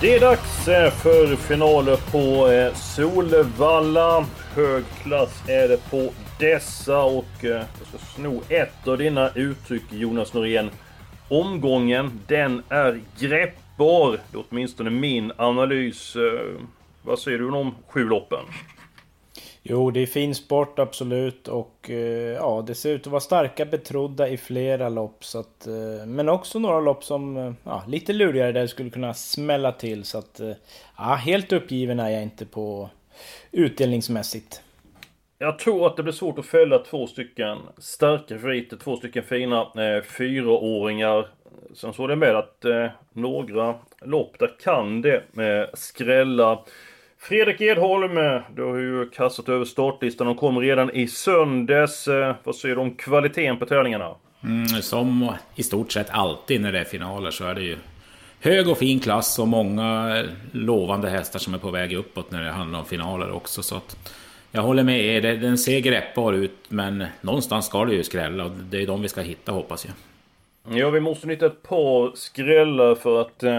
Det är dags eh, för finaler på eh, Solvalla. Hög klass är det på dessa och eh, jag ska sno ett av dina uttryck Jonas Norén. Omgången, den är greppbar. Det är åtminstone min analys. Vad säger du om sju loppen? Jo, det är fin sport absolut och eh, ja, det ser ut att vara starka betrodda i flera lopp. Så att, eh, men också några lopp som eh, ja, lite lurigare där det skulle kunna smälla till. Så att eh, ja, helt uppgiven är jag inte på utdelningsmässigt. Jag tror att det blir svårt att fälla två stycken starka favoriter, två stycken fina eh, fyraåringar. Sen så är det med att eh, några lopp där kan det eh, skrälla. Fredrik Edholm, eh, du har ju kastat över startlistan. De kom redan i söndags. Eh, vad säger du om kvaliteten på tävlingarna? Mm, som i stort sett alltid när det är finaler så är det ju hög och fin klass och många lovande hästar som är på väg uppåt när det handlar om finaler också. Så att jag håller med er, den ser greppbar ut men någonstans ska det ju skrälla och det är de vi ska hitta hoppas jag. Ja, vi måste nyttja ett par skrällar för att eh,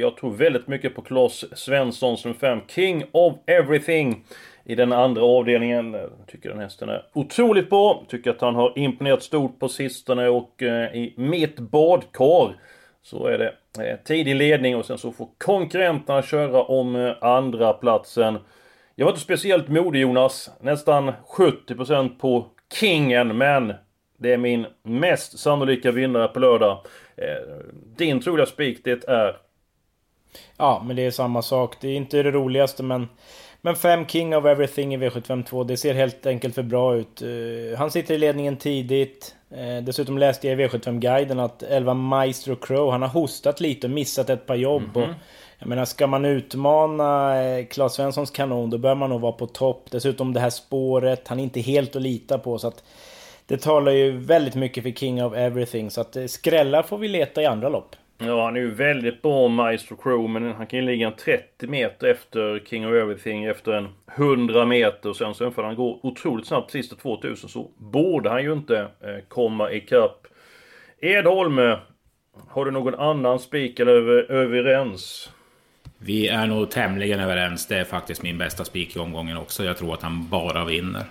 jag tror väldigt mycket på Klas Svensson som fem King of Everything. I den andra avdelningen. Tycker den hästen är otroligt bra. Tycker att han har imponerat stort på sistone och eh, i mitt badkar så är det eh, tidig ledning och sen så får konkurrenterna köra om eh, andra platsen. Jag var inte speciellt modig Jonas. Nästan 70% på Kingen men det är min mest sannolika vinnare på lördag. Eh, din troliga spik det är? Ja, men det är samma sak. Det är inte det roligaste men... Men 5 King of Everything i V752, det ser helt enkelt för bra ut. Uh, han sitter i ledningen tidigt. Uh, dessutom läste jag i V75-guiden att 11 Maestro Crow, han har hostat lite och missat ett par jobb. Mm -hmm. och, jag menar, ska man utmana Claes Svenssons kanon, då bör man nog vara på topp. Dessutom det här spåret, han är inte helt att lita på. Så att det talar ju väldigt mycket för King of Everything. Så att eh, skrällar får vi leta i andra lopp. Ja, han är ju väldigt bra Maestro Crew, men han kan ju ligga en 30 meter efter King of Everything efter en 100 meter. Och sen så för han går otroligt snabbt sista 2000 så borde han ju inte eh, komma ikapp. Edholm, har du någon annan spik eller över, överens? Vi är nog tämligen överens. Det är faktiskt min bästa spik i omgången också. Jag tror att han bara vinner.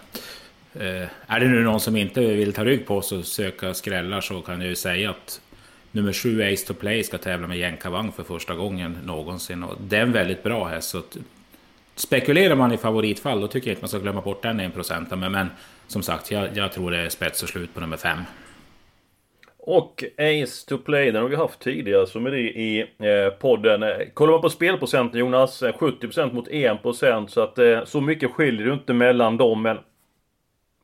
Eh, är det nu någon som inte vill ta rygg på oss och söka skrällar så kan jag ju säga att nummer 7 Ace to Play ska tävla med jänkarvagn för första gången någonsin. Och det är en väldigt bra häst. Så att, spekulerar man i favoritfall då tycker jag inte man ska glömma bort den 1 procenten. Men, men som sagt, jag, jag tror det är spets och slut på nummer 5. Och Ace to Play, den har vi haft tidigare som är det i eh, podden. Eh, kollar man på spelprocenten Jonas, eh, 70% mot 1% så att eh, så mycket skiljer det inte mellan dem. Men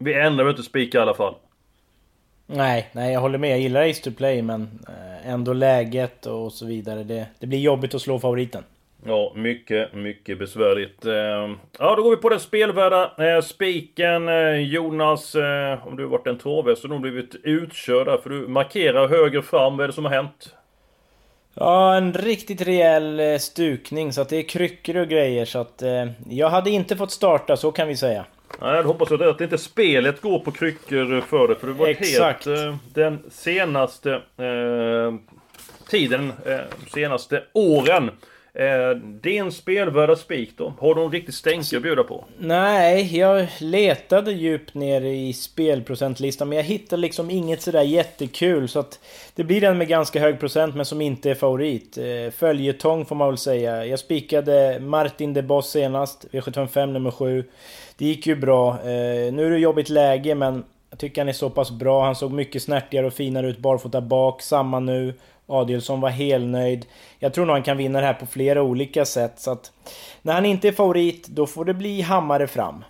vi ändrar inte spika i alla fall. Nej, nej jag håller med. Jag gillar Ace to Play men eh, ändå läget och så vidare. Det, det blir jobbigt att slå favoriten. Ja, mycket, mycket besvärligt. Eh, ja, då går vi på den spelvärda eh, spiken. Jonas, om du har varit en travhäst så har du blivit utkörd där, för du markerar höger fram. Vad är det som har hänt? Ja, en riktigt rejäl stukning så att det är kryckor och grejer så att jag hade inte fått starta, så kan vi säga. Nej, då hoppas jag att inte spelet går på kryckor för det. För det var Exakt. helt eh, den senaste eh, tiden, eh, senaste åren. Eh, din spelvärda spik då? Har du någon riktig stänk att bjuda på? Nej, jag letade djupt ner i spelprocentlistan men jag hittade liksom inget sådär jättekul så att det blir den med ganska hög procent men som inte är favorit. Eh, följetong får man väl säga. Jag spikade Martin de Boss senast, V75 nummer 7. Det gick ju bra. Eh, nu är det jobbigt läge men jag tycker han är så pass bra. Han såg mycket snärtigare och finare ut barfota bak. Samma nu. Adielsson var helnöjd. Jag tror nog han kan vinna det här på flera olika sätt. Så att när han inte är favorit, då får det bli hammare fram.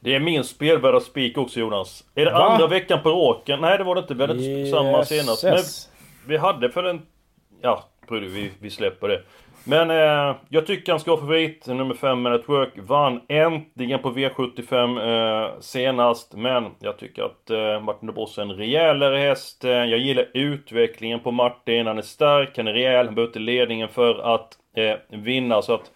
Det är min spelvärda spik också Jonas. Är det Va? andra veckan på råken? Nej det var det inte. Vi hade yes. samma senast. Men vi hade för en... Ja, vi, vi släpper det. Men eh, jag tycker han ska vara favorit. Nummer 5 Man at Work vann äntligen på V75 eh, senast. Men jag tycker att eh, Martin de Boss är en rejälare häst. Eh, jag gillar utvecklingen på Martin. Han är stark, han är rejäl, han behöver inte ledningen för att eh, vinna. Så att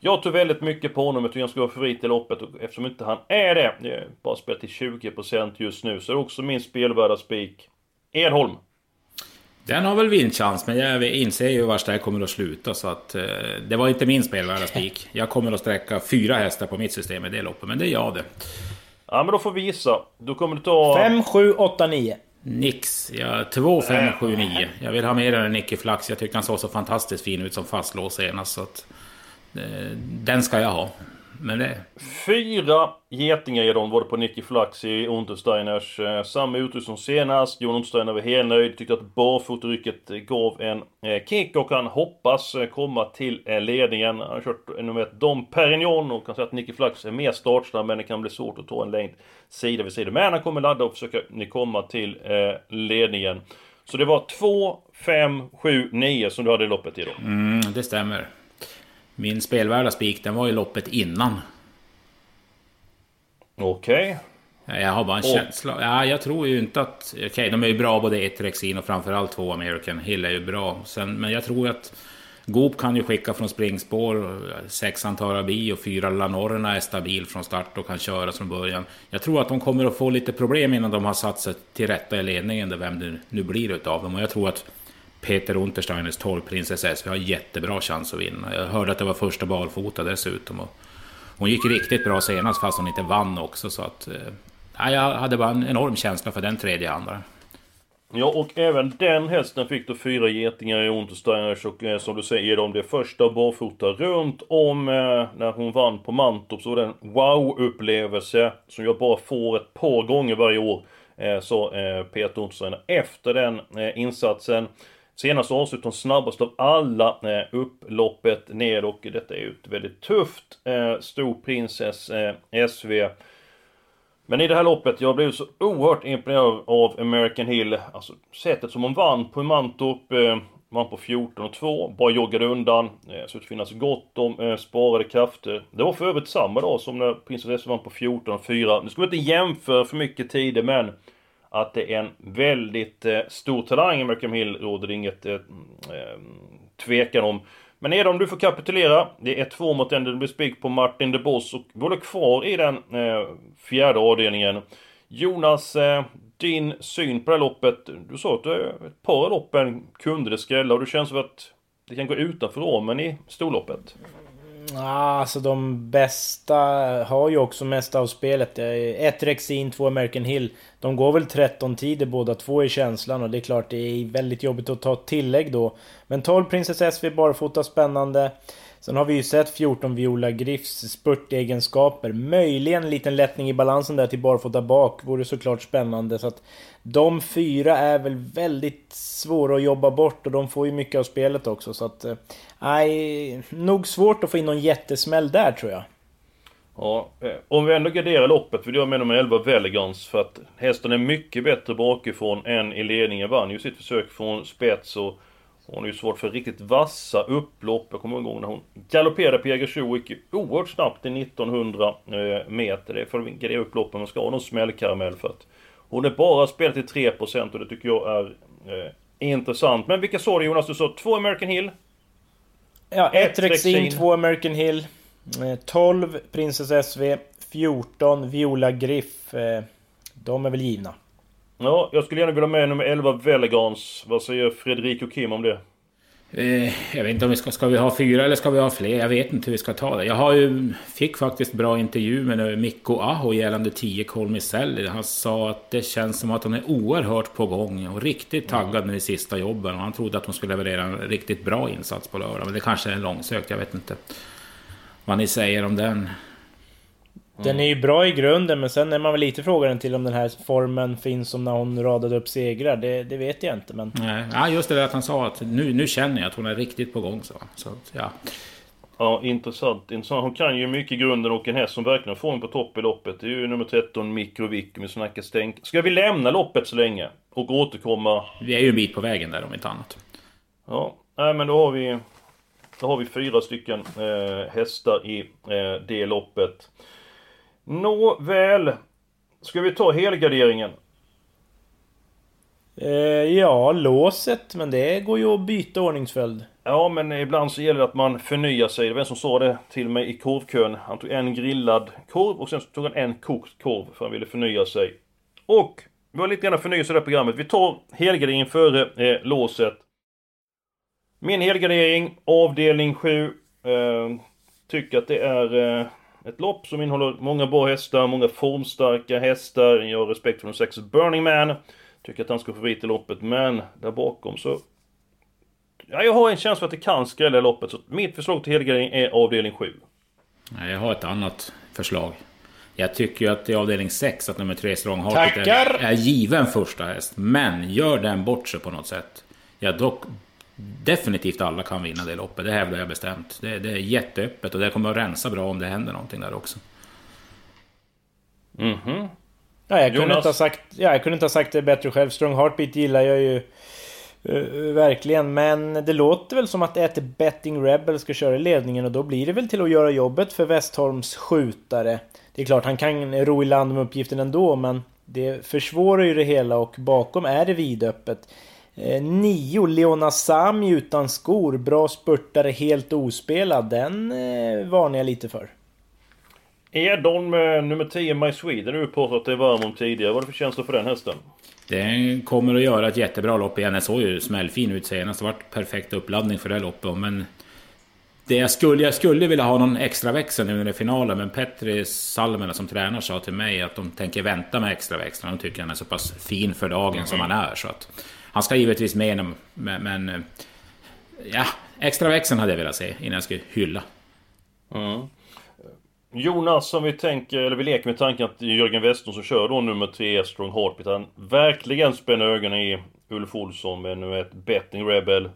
jag tror väldigt mycket på honom. Jag tycker han ska vara favorit i loppet. Och eftersom inte han är det, det är bara spelat till 20% just nu, så är det också min spelvärda spik. Edholm. Den har väl vinstchans, men jag inser ju vart det här kommer att sluta. Så att, eh, det var inte min spelvärda spik. Jag kommer att sträcka fyra hästar på mitt system i det loppet, men det är jag det. Ja, men då får vi gissa. Då kommer du ta... 5, 7, 8, 9. Nix. Ja, 2, 5, 7, 9. Jag vill ha mer än Nicky Flax. Jag tycker han såg så fantastiskt fin ut som fastlås senast. Så att, eh, den ska jag ha. Men det... Fyra getingar ger de, var det på Nicky Flax i Untersteiners. Eh, samma utrustning som senast. Jon Untersteiner var helt nöjd. Tyckte att barfotrycket gav en eh, kick och han hoppas eh, komma till ledningen. Han har kört nummer ett Dom Perignon och kan säga att Nicky Flax är mer startsnabb men det kan bli svårt att ta en längd sida vid sida. Men han kommer ladda och försöka komma till ledningen. Så det var 2, 5, 7, 9 som du hade i loppet idag. Mm, det stämmer. Min spelvärda spik, den var i loppet innan. Okej. Okay. Jag har bara en och. känsla. Ja, jag tror ju inte att... Okej, okay, de är ju bra både ett Rexin och framförallt två American Hill är ju bra. Sen, men jag tror att Goop kan ju skicka från springspår. Sexan Tarabi och fyra Lanorna är stabil från start och kan köra från början. Jag tror att de kommer att få lite problem innan de har satt sig till rätta i ledningen, vem det nu blir utav dem. Och jag tror att Peter Untersteiners 12 Princess Vi har jättebra chans att vinna. Jag hörde att det var första barfota dessutom. Och hon gick riktigt bra senast fast hon inte vann också. Så att, eh, jag hade bara en enorm känsla för den tredje andra. Ja, och även den hästen fick då fyra getingar i Untersteiners och eh, som du säger, om det första barfota runt om eh, när hon vann på Mantorp så var det en wow-upplevelse som jag bara får ett par gånger varje år. Eh, så eh, Peter Untersteiner efter den eh, insatsen. Senast avslutade hon snabbast av alla eh, upploppet ner och detta är ju ett väldigt tufft eh, Stor Princess eh, SV. Men i det här loppet, jag blev så oerhört imponerad av American Hill. Alltså sättet som hon vann på Mantorp. Eh, vann på 14 och 2. Bara joggade undan. Eh, så det finnas gott om eh, sparade krafter. Det var för övrigt samma dag som när Princess SV vann på 14 och 4. Nu ska vi inte jämföra för mycket tider men att det är en väldigt eh, stor talang i Malcolm Hill råder det inget eh, eh, tvekan om. Men Edom, du får kapitulera. Det är två mot en. Det blir spik på Martin de Boss och vi håller kvar i den eh, fjärde avdelningen. Jonas, eh, din syn på det här loppet. Du sa att du, ett par av loppen kunde det skrälla och det känns som att det kan gå utanför ramen i storloppet. Mm, ah, alltså de bästa har ju också mest av spelet. Ett Rexin, två American Hill. De går väl 13 tider båda två i känslan och det är klart det är väldigt jobbigt att ta tillägg då. Men 12 Princess SV barfota spännande. Sen har vi ju sett 14 Viola Griffs spurtegenskaper. Möjligen en liten lättning i balansen där till barfota bak. Vore såklart spännande. Så att de fyra är väl väldigt svåra att jobba bort och de får ju mycket av spelet också. Så att... Eh, nej, nog svårt att få in någon jättesmäll där tror jag. Ja, eh, om vi ändå garderar loppet vill jag med nummer 11 Velegans för att hästen är mycket bättre bakifrån än i ledningen. Vann ju sitt försök från spets och hon har ju svårt för riktigt vassa upplopp. Jag kommer ihåg när hon galopperade på Jägersro oerhört snabbt i 1900 eh, meter. Det är för att gardera upp loppen. Man ska ha någon smällkaramell för att hon är bara spelat till 3% och det tycker jag är eh, intressant. Men vilka sa du Jonas? Du sa två American Hill? Ja, ett Rexin, två American Hill. 12 eh, Princess SV. 14 Viola Griff. Eh, de är väl givna. Ja, jag skulle gärna vilja ha med nummer 11 Velegans. Vad säger Fredrik och Kim om det? Eh, jag vet inte om vi ska, ska vi ha fyra eller ska vi ha fler? Jag vet inte hur vi ska ta det. Jag har ju, fick faktiskt bra intervju med Mikko Aho gällande 10 Kolmicelli. Han sa att det känns som att hon är oerhört på gång och riktigt taggad nu i sista jobben. Och han trodde att hon skulle leverera en riktigt bra insats på lördag. Men det kanske är långsökt, jag vet inte vad ni säger om den. Den är ju bra i grunden men sen är man väl lite frågande till om den här formen finns som när hon radade upp segrar. Det, det vet jag inte men... Nej, ja, just det där att han sa att nu, nu känner jag att hon är riktigt på gång. Så, så ja. Ja, intressant. intressant. Hon kan ju mycket i grunden och en häst som verkligen får en på topp i loppet. Det är ju nummer 13, Mikrovic, vi snackar stänk. Ska vi lämna loppet så länge? Och återkomma? Vi är ju en bit på vägen där om inte annat. Ja, nej men då har vi... Då har vi fyra stycken eh, hästar i eh, det loppet. Nåväl. Ska vi ta helgarderingen? Eh, ja, låset. Men det går ju att byta ordningsföljd. Ja, men ibland så gäller det att man förnyar sig. Det var en som sa det till mig i korvkön. Han tog en grillad korv och sen så tog han en kokt korv för han ville förnya sig. Och vi har lite grann förnyelse i det här programmet. Vi tar helgarderingen före eh, låset. Min helgardering, avdelning 7. Eh, tycker att det är eh, ett lopp som innehåller många bra hästar, många formstarka hästar. Jag har respekt för de sex Burning Man. Tycker att han ska få vit i loppet, men där bakom så... Ja, jag har en känsla för att det kan skrälla i loppet, så mitt förslag till helgardering är avdelning 7. Jag har ett annat förslag. Jag tycker ju att i avdelning 6 att nummer 3 Strong Hearted är, är given första häst. Men gör den bort sig på något sätt. Ja, dock definitivt alla kan vinna det loppet. Det hävdar jag bestämt. Det, det är jätteöppet och det kommer att rensa bra om det händer någonting där också. Mhm. Mm ja, jag, kunde inte ha sagt, ja, jag kunde inte ha sagt det bättre själv. Strong Heartbeat gillar jag ju uh, verkligen. Men det låter väl som att ett Betting Rebel ska köra i ledningen och då blir det väl till att göra jobbet för Westholms skjutare. Det är klart, han kan ro i land med uppgiften ändå, men det försvårar ju det hela och bakom är det vidöppet. Eh, nio, Leona Sami utan skor. Bra spurtare, helt ospelad. Den eh, varnar jag lite för. Edon med nummer 10, My Sweden, du påstått att det är varm om tidigare. Vad är det för känsla för den hästen? Den kommer att göra ett jättebra lopp igen. Den såg ju smällfin ut senast. Det var perfekt uppladdning för det loppet. Men det jag skulle, jag skulle vilja ha någon extra växel nu under finalen. Men Petri Salmela som tränar sa till mig att de tänker vänta med extra växeln. De tycker han är så pass fin för dagen mm. som han är. Så att han ska givetvis med, men, men eh, ja, extra växeln hade jag velat se innan jag skulle hylla. Mm. Jonas, som vi tänker, eller vi leker med tanken att Jörgen Westlund som kör då nummer 3 Strong Heartbeat, han verkligen spänner ögonen i Ulf Olsson med nummer ett Betting Rebel.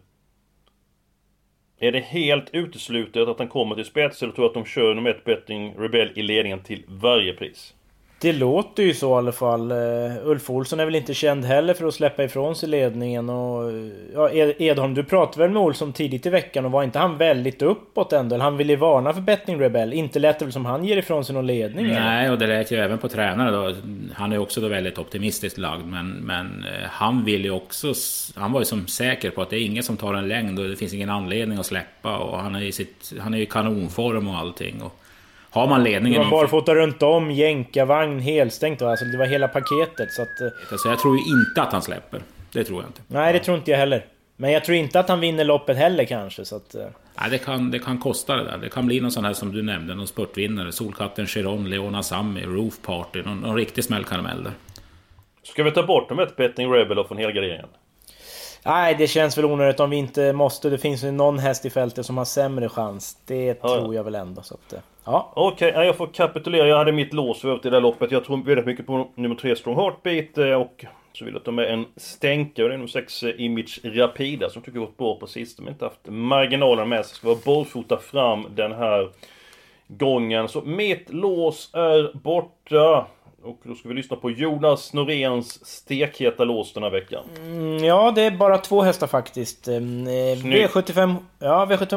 Är det helt uteslutet att han kommer till spets eller tror att de kör nummer ett Betting Rebel i ledningen till varje pris? Det låter ju så i alla fall. Eh, Ulf Olsson är väl inte känd heller för att släppa ifrån sig ledningen och... Eh, ja, Edholm, du pratade väl med Olsson tidigt i veckan och var inte han väldigt uppåt ändå? Han ville ju varna för Betting Rebell. Inte lät det väl som han ger ifrån sig någon ledning? Nej, eller? och det lät ju även på tränare då. Han är också då väldigt optimistiskt lagd, men, men eh, han vill ju också... Han var ju som säker på att det är ingen som tar en längd och det finns ingen anledning att släppa och han är i sitt... Han är i kanonform och allting. Och, har man ledningen... Det var barfota runt om, jänkarvagn, helstängt Alltså det var hela paketet så att... Alltså jag tror ju inte att han släpper. Det tror jag inte. Nej, det tror inte jag heller. Men jag tror inte att han vinner loppet heller kanske så att... Eh. Nej, det kan, det kan kosta det där. Det kan bli någon sån här som du nämnde, någon spurtvinnare. Solkatten Chiron, Leona Sami, Roof Party. Någon, någon riktig smällkaramell där. Ska vi ta bort dem ett Betting Rebel från helgarderingen? Nej, det känns väl onödigt om vi inte måste. Det finns ju någon häst i fältet som har sämre chans. Det ja, tror jag väl ändå. Så att, eh, ja. Okej, okay, jag får kapitulera. Jag hade mitt lås över till det här loppet. Jag tror väldigt mycket på nummer 3 Strong Heartbeat eh, och så vill jag ta med en stänkare. Det är nummer 6 eh, Image Rapida som tycker jag gått bra på sistone. Men inte haft marginalen med sig. Ska vara bollfota fram den här gången. Så mitt lås är borta. Och då ska vi lyssna på Jonas Noréns stekheta lås den här veckan. Mm, ja, det är bara två hästar faktiskt. Eh, V75... Ja, V75...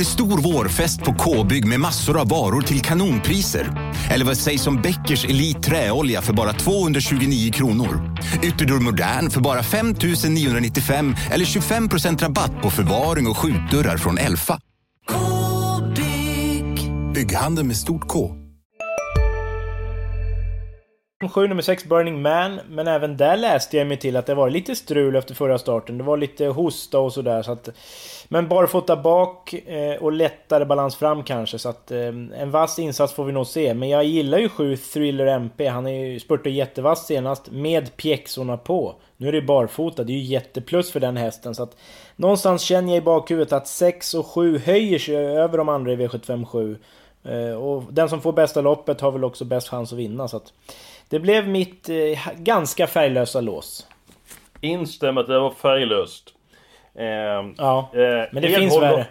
Det stor vårfest på K-bygg med massor av varor till kanonpriser. Eller vad sägs om Bäckers Elite Träolja för bara 229 kronor? Ytterdörr Modern för bara 5 995 eller 25% rabatt på förvaring och skjutdörrar från Elfa. K-bygg. Bygghandeln med stort K. 7 nummer 6 Burning Man, men även där läste jag mig till att det var lite strul efter förra starten. Det var lite hosta och sådär så att... Men barfota bak eh, och lättare balans fram kanske så att eh, en vass insats får vi nog se. Men jag gillar ju 7 Thriller MP. Han är ju spurtat jättevass senast med pjäxorna på. Nu är det barfota, det är ju jätteplus för den hästen så att... Någonstans känner jag i bakhuvudet att 6 och 7 höjer sig över de andra i V75 7. Eh, och den som får bästa loppet har väl också bäst chans att vinna så att... Det blev mitt eh, ganska färglösa lås. Instämmer att det var färglöst. Eh, ja, eh, men det finns värre.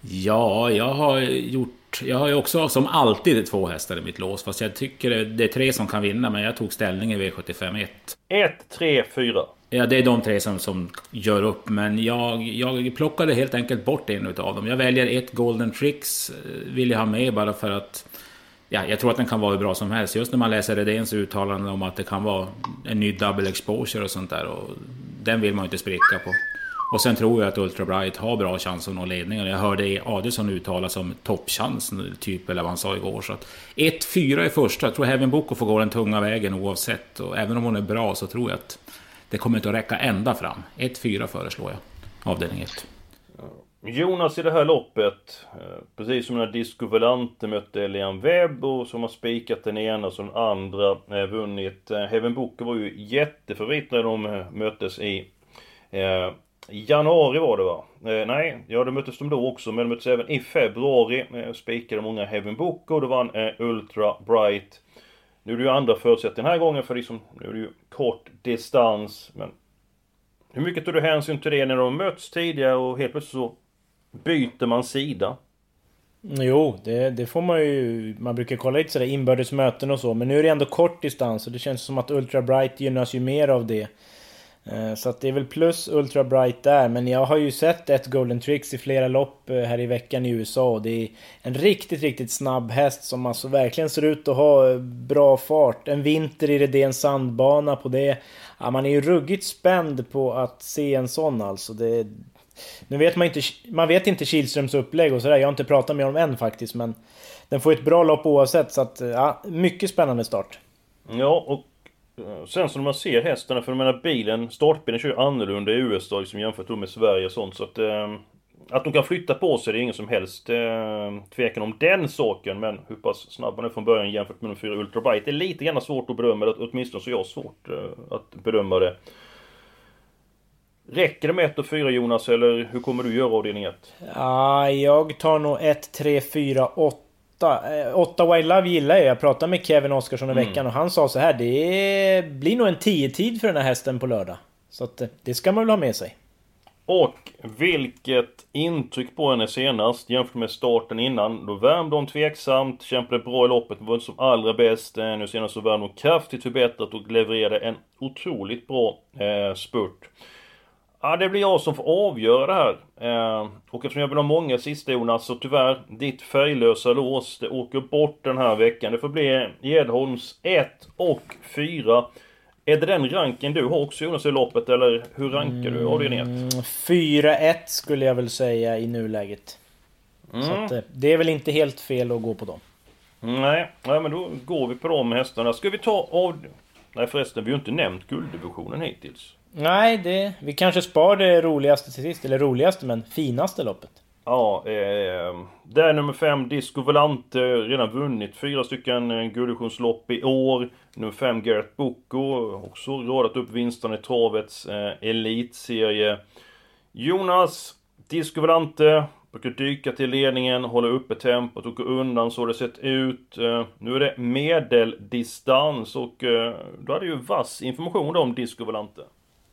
Ja, jag har gjort... Jag har ju också som alltid två hästar i mitt lås. Fast jag tycker det är tre som kan vinna. Men jag tog ställning i V75 1. 1, 3, 4. Ja, det är de tre som, som gör upp. Men jag, jag plockade helt enkelt bort en utav dem. Jag väljer ett Golden Tricks. Eh, vill jag ha med bara för att ja, jag tror att den kan vara hur bra som helst. Just när man läser Redéns uttalande om att det kan vara en ny double exposure och sånt där. Och den vill man ju inte spricka på. Och sen tror jag att Ultra Bright har bra chans att nå ledningen. Jag hörde e. Adelsson uttala som toppchans, typ, eller vad han sa igår. Så att 1-4 i första. Jag tror Heaven Boko får gå den tunga vägen oavsett. Och även om hon är bra så tror jag att det kommer inte att räcka ända fram. 1-4 föreslår jag. Avdelning 1. Jonas i det här loppet, eh, precis som när Disco Volante mötte Elian Webb och som har spikat den ena som den andra eh, vunnit. Eh, Heaven Booker var ju jättefavorit när de möttes i eh, januari var det va? Eh, nej, ja det möttes de då också men de möttes även i februari. Eh, spikade många Heaven Booker och då vann eh, Ultra Bright. Nu är det ju andra förutsättningar den här gången för liksom, nu är det ju kort distans men hur mycket tog du hänsyn till det när de möts tidigare och helt plötsligt så Byter man sida? Jo, det, det, får man ju... Man brukar kolla lite sådär inbördes möten och så. Men nu är det ändå kort distans och det känns som att Ultra Bright gynnas ju mer av det. Eh, så att det är väl plus Ultra Bright där. Men jag har ju sett ett Golden Tricks i flera lopp eh, här i veckan i USA. Och det är en riktigt, riktigt snabb häst som alltså verkligen ser ut att ha eh, bra fart. En vinter i Redéns sandbana på det. Ja, man är ju ruggigt spänd på att se en sån alltså. Det, nu vet man inte, man vet inte Kihlströms upplägg och sådär. Jag har inte pratat med honom än faktiskt, men den får ett bra lopp oavsett. Så att, eh, ja, mycket spännande start. Ja, och eh, sen som man ser hästarna, för jag menar bilen, startbilen kör ju annorlunda i USA liksom, jämfört med Sverige och sånt. Så att, eh, att de kan flytta på sig, det är ingen som helst eh, tvekan om den saken. Men hur pass snabb man är från början jämfört med de fyra Ultra det är lite grann svårt att bedöma det. Åtminstone så jag har svårt eh, att bedöma det. Räcker det med 1 och 4 Jonas, eller hur kommer du göra avdelning 1? Ja, jag tar nog 1, 3, 4, 8. 8 Wild Love gillar jag. Jag pratade med Kevin Oskarsson i mm. veckan och han sa så här. Det blir nog en 10-tid för den här hästen på lördag. Så att det ska man väl ha med sig. Och vilket intryck på henne senast jämfört med starten innan. Då värmde hon tveksamt, kämpade bra i loppet, var inte som allra bäst. Eh, nu senast så värmde hon kraftigt förbättrat och levererade en otroligt bra eh, spurt. Ja, det blir jag som får avgöra det här. Eh, och eftersom jag vill ha många sista Jonas, så tyvärr, ditt färglösa lås, det åker bort den här veckan. Det får bli Edholms 1 och 4. Är det den ranken du har också Jonas i loppet, eller hur rankar du avdelning 1? 4-1 skulle jag väl säga i nuläget. Mm. Så att, eh, det är väl inte helt fel att gå på dem. Nej, nej men då går vi på de hästarna. Ska vi ta av... Nej förresten, vi har ju inte nämnt gulddivisionen hittills. Nej, det, vi kanske spar det roligaste till sist. Eller roligaste, men finaste loppet. Ja, eh, det är nummer 5 Disco Volante, redan vunnit fyra stycken eh, guldvisionslopp i år. Nummer 5 Garrett Boko, också radat upp vinsterna i travets eh, elitserie. Jonas, Disco Volante, brukar dyka till ledningen, hålla uppe tempot och gå undan så det sett ut. Eh, nu är det medeldistans och eh, du hade ju vass information om Disco Volante.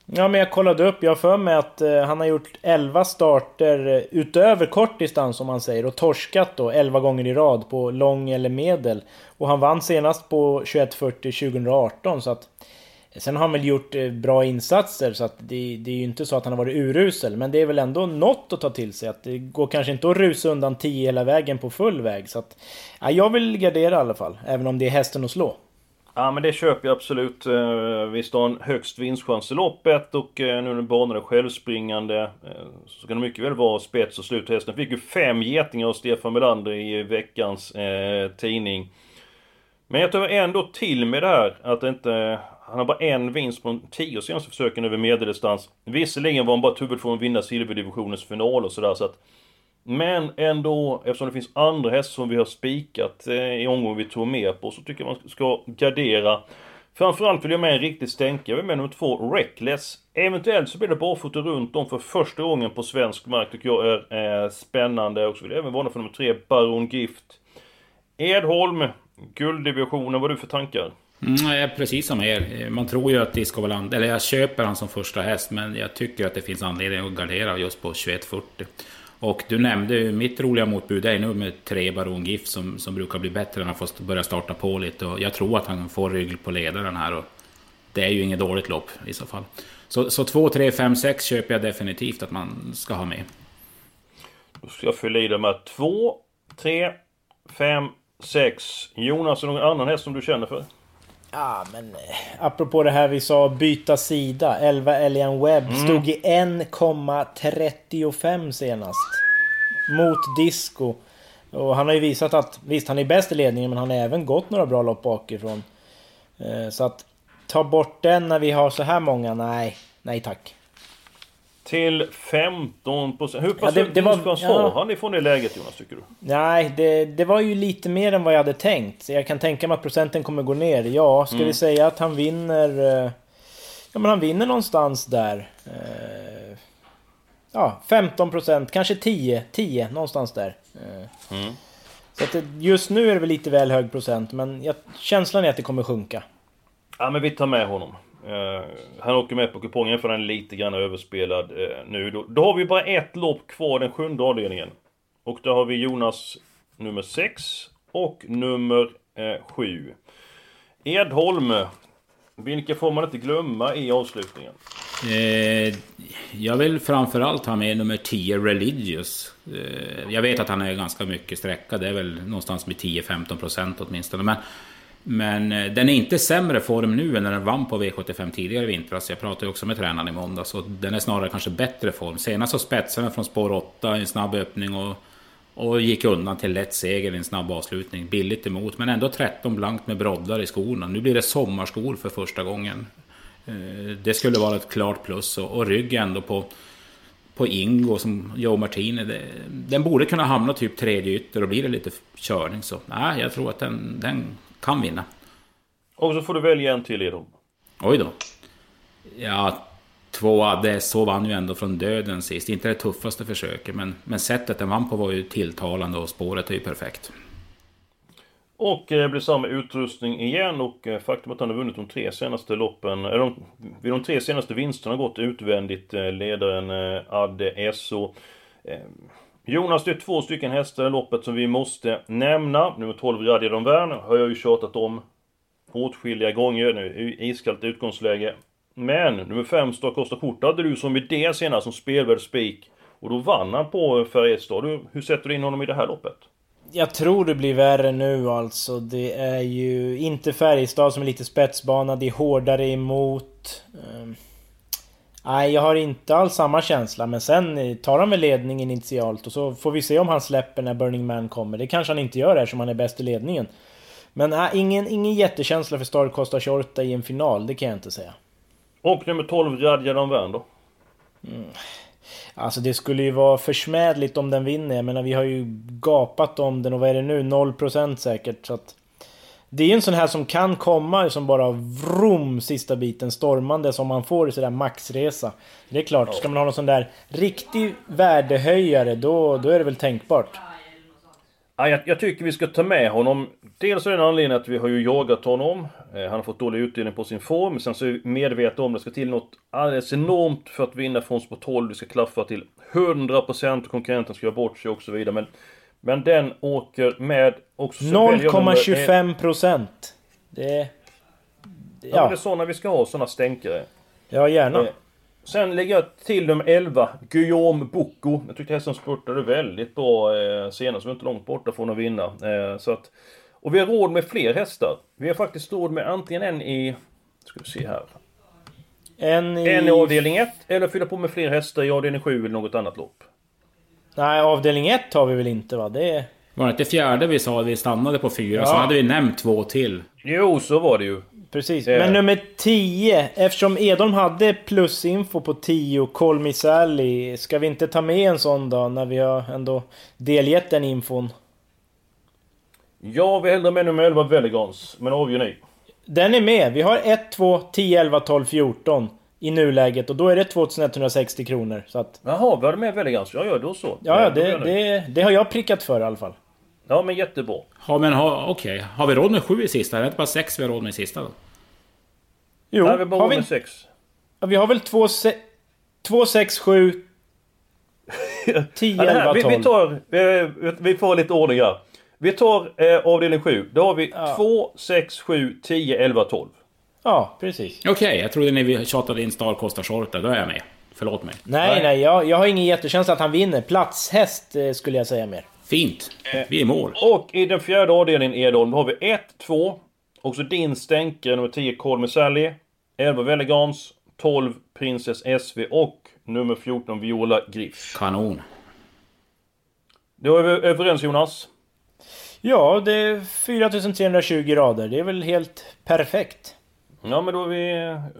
Ja men jag kollade upp, jag har för mig att eh, han har gjort 11 starter eh, utöver utöver kortdistans som man säger och torskat då 11 gånger i rad på lång eller medel. Och han vann senast på 21.40 2018 så att eh, Sen har han väl gjort eh, bra insatser så att det, det, är ju inte så att han har varit urusel men det är väl ändå något att ta till sig att det går kanske inte att rusa undan 10 hela vägen på full väg så att ja, Jag vill gardera i alla fall, även om det är hästen att slå. Ja men det köper jag absolut. Eh, visst har en högst vinstchans i loppet och eh, nu när banan är självspringande eh, så kan det mycket väl vara spets och slut. Hästen fick ju fem getingar av Stefan Melander i veckans eh, tidning. Men jag tar ändå till med det här att det inte... Han har bara en vinst på de tio senaste försöken över medeldistans. Visserligen var han bara ett från att vinna silverdivisionens final och sådär så att... Men ändå, eftersom det finns andra hästar som vi har spikat eh, i omgången vi tog med på så tycker jag man ska gardera. Framförallt vill jag med en riktig stänkare, Jag vill med nummer två, Reckless. Eventuellt så blir det barfota runt om för första gången på svensk mark tycker jag är eh, spännande. Och så vill jag även varna för nummer tre, Baron Gift. Edholm, gulddivisionen, vad har du för tankar? Mm, precis som er. Eh, man tror ju att Disco Valand, eller jag köper han som första häst, men jag tycker att det finns anledning att gardera just på 2140. Och du nämnde ju mitt roliga motbud är nummer tre Baron Gift som, som brukar bli bättre när han får börja starta på lite. Och jag tror att han får rygg på ledaren här. Och det är ju inget dåligt lopp i så fall. Så, så 2, 3, 5, 6 köper jag definitivt att man ska ha med. Då ska jag fylla i det med 2, 3, 5, 6. Jonas, är det någon annan häst som du känner för? Ja, men eh, apropå det här vi sa byta sida. 11 Elian Webb mm. stod i 1,35 senast. Mot Disco. Och han har ju visat att, visst han är bäst i ledningen men han har även gått några bra lopp bakifrån. Eh, så att ta bort den när vi har så här många, nej. Nej tack. Till 15 procent. Hur pass ja, det, det var, ja. han ifrån det läget Jonas, tycker du? Nej, det, det var ju lite mer än vad jag hade tänkt. Så jag kan tänka mig att procenten kommer gå ner. Ja, ska mm. vi säga att han vinner... Eh, ja, men han vinner någonstans där. Eh, ja, 15 procent, kanske 10, 10 någonstans där. Eh, mm. Så att just nu är det väl lite väl hög procent, men jag, känslan är att det kommer sjunka. Ja, men vi tar med honom. Eh, han åker med på kupongen för den är lite grann överspelad eh, nu. Då, då, har vi bara ett lopp kvar, den sjunde avdelningen. Och då har vi Jonas nummer 6 och nummer eh, 7. Edholm. Vilka får man inte glömma i avslutningen? Eh, jag vill framförallt ha med nummer 10, Religious. Eh, jag vet att han är ganska mycket sträcka, det är väl någonstans med 10-15% åtminstone. Men men eh, den är inte sämre form nu än när den vann på V75 tidigare i vintras. Jag pratade också med tränaren i måndags och den är snarare kanske bättre form. Senast så spetsade den från spår 8 i en snabb öppning och, och gick undan till lätt seger i en snabb avslutning. Billigt emot, men ändå 13 blankt med broddar i skorna. Nu blir det sommarskor för första gången. Eh, det skulle vara ett klart plus och, och rygg ändå på på Ingo som Joe Martini. Det, den borde kunna hamna typ tredje ytter och blir det lite körning så nej, jag tror att den, den kan vinna. Och så får du välja en till Edholm. Oj då. Ja, tvåa. Det så vann ju ändå från döden sist. Inte det tuffaste försöket, men, men sättet den vann på var ju tilltalande och spåret är ju perfekt. Och det eh, blir samma utrustning igen och eh, faktum att han har vunnit de tre senaste loppen, eller de, vid de tre senaste vinsterna gått utvändigt, eh, ledaren Adde Esso. Jonas, det är två stycken hästar i loppet som vi måste nämna. Nummer 12, Radiadon Värn, har jag ju tjatat om åtskilliga gånger nu. Iskallt utgångsläge. Men nummer 5, Stockholms Kort, hade du som idé senast som spelvärd spik. Och då vann han på Färjestad. Hur sätter du in honom i det här loppet? Jag tror det blir värre nu alltså. Det är ju inte Färjestad som är lite spetsbana, det är hårdare emot. Ehm, Nej, jag har inte alls samma känsla. Men sen tar han väl ledningen initialt och så får vi se om han släpper när Burning Man kommer. Det kanske han inte gör eftersom han är bäst i ledningen. Men nej, ingen, ingen jättekänsla för Star Costa Shorta i en final, det kan jag inte säga. Och nummer 12, Radjadan Wern då? Mm. Alltså det skulle ju vara försmädligt om den vinner. Jag menar vi har ju gapat om den och vad är det nu? 0% säkert. Så att det är ju en sån här som kan komma som bara vrom sista biten stormande som man får i sådär maxresa. Det är klart, ska man ha någon sån där riktig värdehöjare då, då är det väl tänkbart. Ja, jag, jag, tycker vi ska ta med honom. Dels är det en anledning att vi har ju jagat honom. Eh, han har fått dålig utdelning på sin form. Sen så är vi medvetna om att det ska till något alldeles enormt för att vinna från spår 12. Vi ska klaffa till 100% och konkurrenten ska göra bort sig och så vidare. Men men den åker med också... 0,25 procent. Det... Ja. ja det är sådana vi ska ha, sådana stänkare. Ja, gärna. Eh, sen lägger jag till nummer 11, Guillaume Bocco. Jag tyckte hästen spurtade väldigt bra eh, senast, var inte långt borta från att vinna. Eh, så att, och vi har råd med fler hästar. Vi har faktiskt råd med antingen en i... Ska vi se här. En i... En i avdelning 1, eller fylla på med fler hästar i avdelning 7 eller något annat lopp. Nej, avdelning 1 har vi väl inte va? Det... Var det inte fjärde vi sa att vi stannade på fyra? Ja. Så hade vi nämnt två till. Jo, så var det ju. Precis. Det- Men nummer 10, eftersom Edholm hade plusinfo på 10, Call Me Sally, ska vi inte ta med en sån då när vi har ändå delgett den infon? Jag vill hellre med nummer 11 Veligans, men avgör ni. Den är med. Vi har 1, 2, 10, 11, 12, 14 i nuläget och då är det 2160 kronor. Så att, Jaha, vi hade med Veligans. Ja, ja, då så. ja, ja, det, det, det har jag prickat för i alla fall. Ja, men jättebra. Ja, men ha, okej. Har vi råd med sju i sista? Är det inte bara sex vi har råd med i sista då? Jo, Nej, vi bara har har vi, med 6. ja, vi har väl 2, 2 6, 7, 10, Ja, det 11, här, vi, 12. vi tar... Vi, vi får lite ordning här. Vi tar eh, avdelning 7. Då har vi 2, 6, 7, 10, 11, 12. Ja, precis. Okej, jag trodde ni vi tjatade in Star Costa Shorter. Då är jag med. Förlåt mig. Nej, Nej. nej, jag, jag har ingen jättekänsla att han vinner. Platshäst eh, skulle jag säga mer. Fint. Vi är i mål. Och i den fjärde avdelningen Edholm har vi 1, 2. Också din stänke nummer 10 Call Me Sally. 11 Veligans. 12 Princess SV och nummer 14 Viola Griff. Kanon. Då är vi överens Jonas. Ja, det är 4320 rader. Det är väl helt perfekt. Ja men då är vi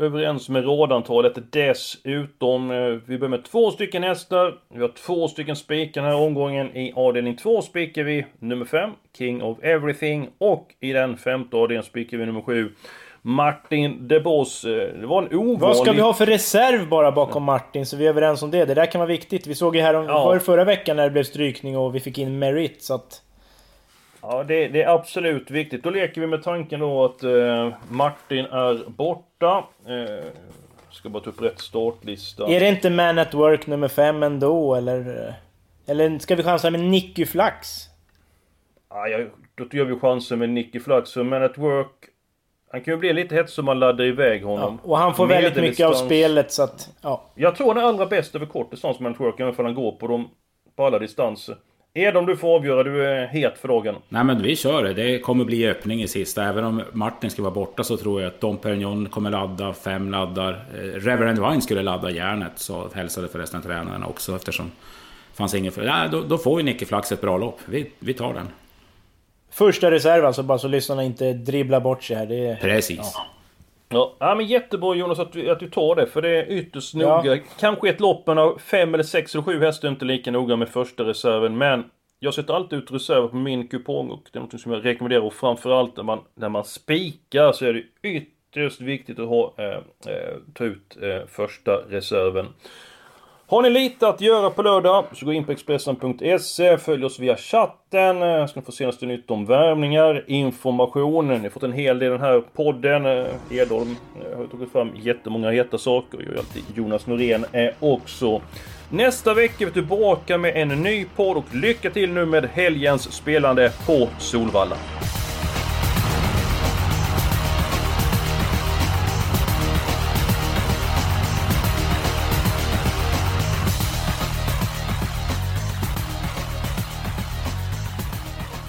överens med rådantalet. Dessutom, eh, vi börjar med två stycken hästar. Vi har två stycken spikar den här omgången. I avdelning 2 spikar vi nummer 5, King of Everything. Och i den femte avdelningen spikar vi nummer 7, Martin de Boss. Eh, Det var en ovanlig... Vad ska vi ha för reserv bara bakom Martin så vi är överens om det? Det där kan vara viktigt. Vi såg ju här om, Ja. förra veckan när det blev strykning och vi fick in Merit så att... Ja, det, det är absolut viktigt. Då leker vi med tanken då att eh, Martin är borta. Eh, ska bara ta upp rätt startlista. Är det inte Man at Work nummer 5 ändå eller? Eller ska vi chansa med Nicky Flax? Ja, jag, då gör vi chansen med Nicky Flax. För Man at Work... Han kan ju bli lite hetsig om man laddar iväg honom. Och han får väldigt mycket av spelet så att... Ja. Jag tror han är allra bäst över kort distans Man at Work, även om han går på dem på alla distanser. Edom, du får avgöra. Du är het för dagen. Nej men vi kör det. Det kommer bli öppning i sista. Även om Martin ska vara borta så tror jag att Dom Perignon kommer ladda, fem laddar. Eh, Reverend Wine skulle ladda järnet, så hälsade förresten tränaren också eftersom det fanns ingen för... Nej, då, då får ju Nicke Flax ett bra lopp. Vi, vi tar den. Första reserv alltså, bara så lyssnarna inte dribblar bort sig här. Det är... Precis. Ja, ja men jättebra Jonas att du, att du tar det, för det är ytterst Ja. noga. Kanske ett lopp av fem eller sex eller sju hästar inte lika noga med första reserven, men jag sätter alltid ut reserver på min kupong och det är något som jag rekommenderar och framförallt när man, när man spikar så är det ytterst viktigt att ha, eh, eh, ta ut eh, första reserven. Har ni lite att göra på lördag så gå in på Expressen.se, följ oss via chatten, så ska ni få senaste nytt om värvningar, information. Ni har fått en hel del i den här podden. Edholm eh, har ju tagit fram jättemånga heta saker. Jag gör alltid Jonas Norén är också. Nästa vecka är vi tillbaka med en ny podd och lycka till nu med helgens spelande på Solvalla.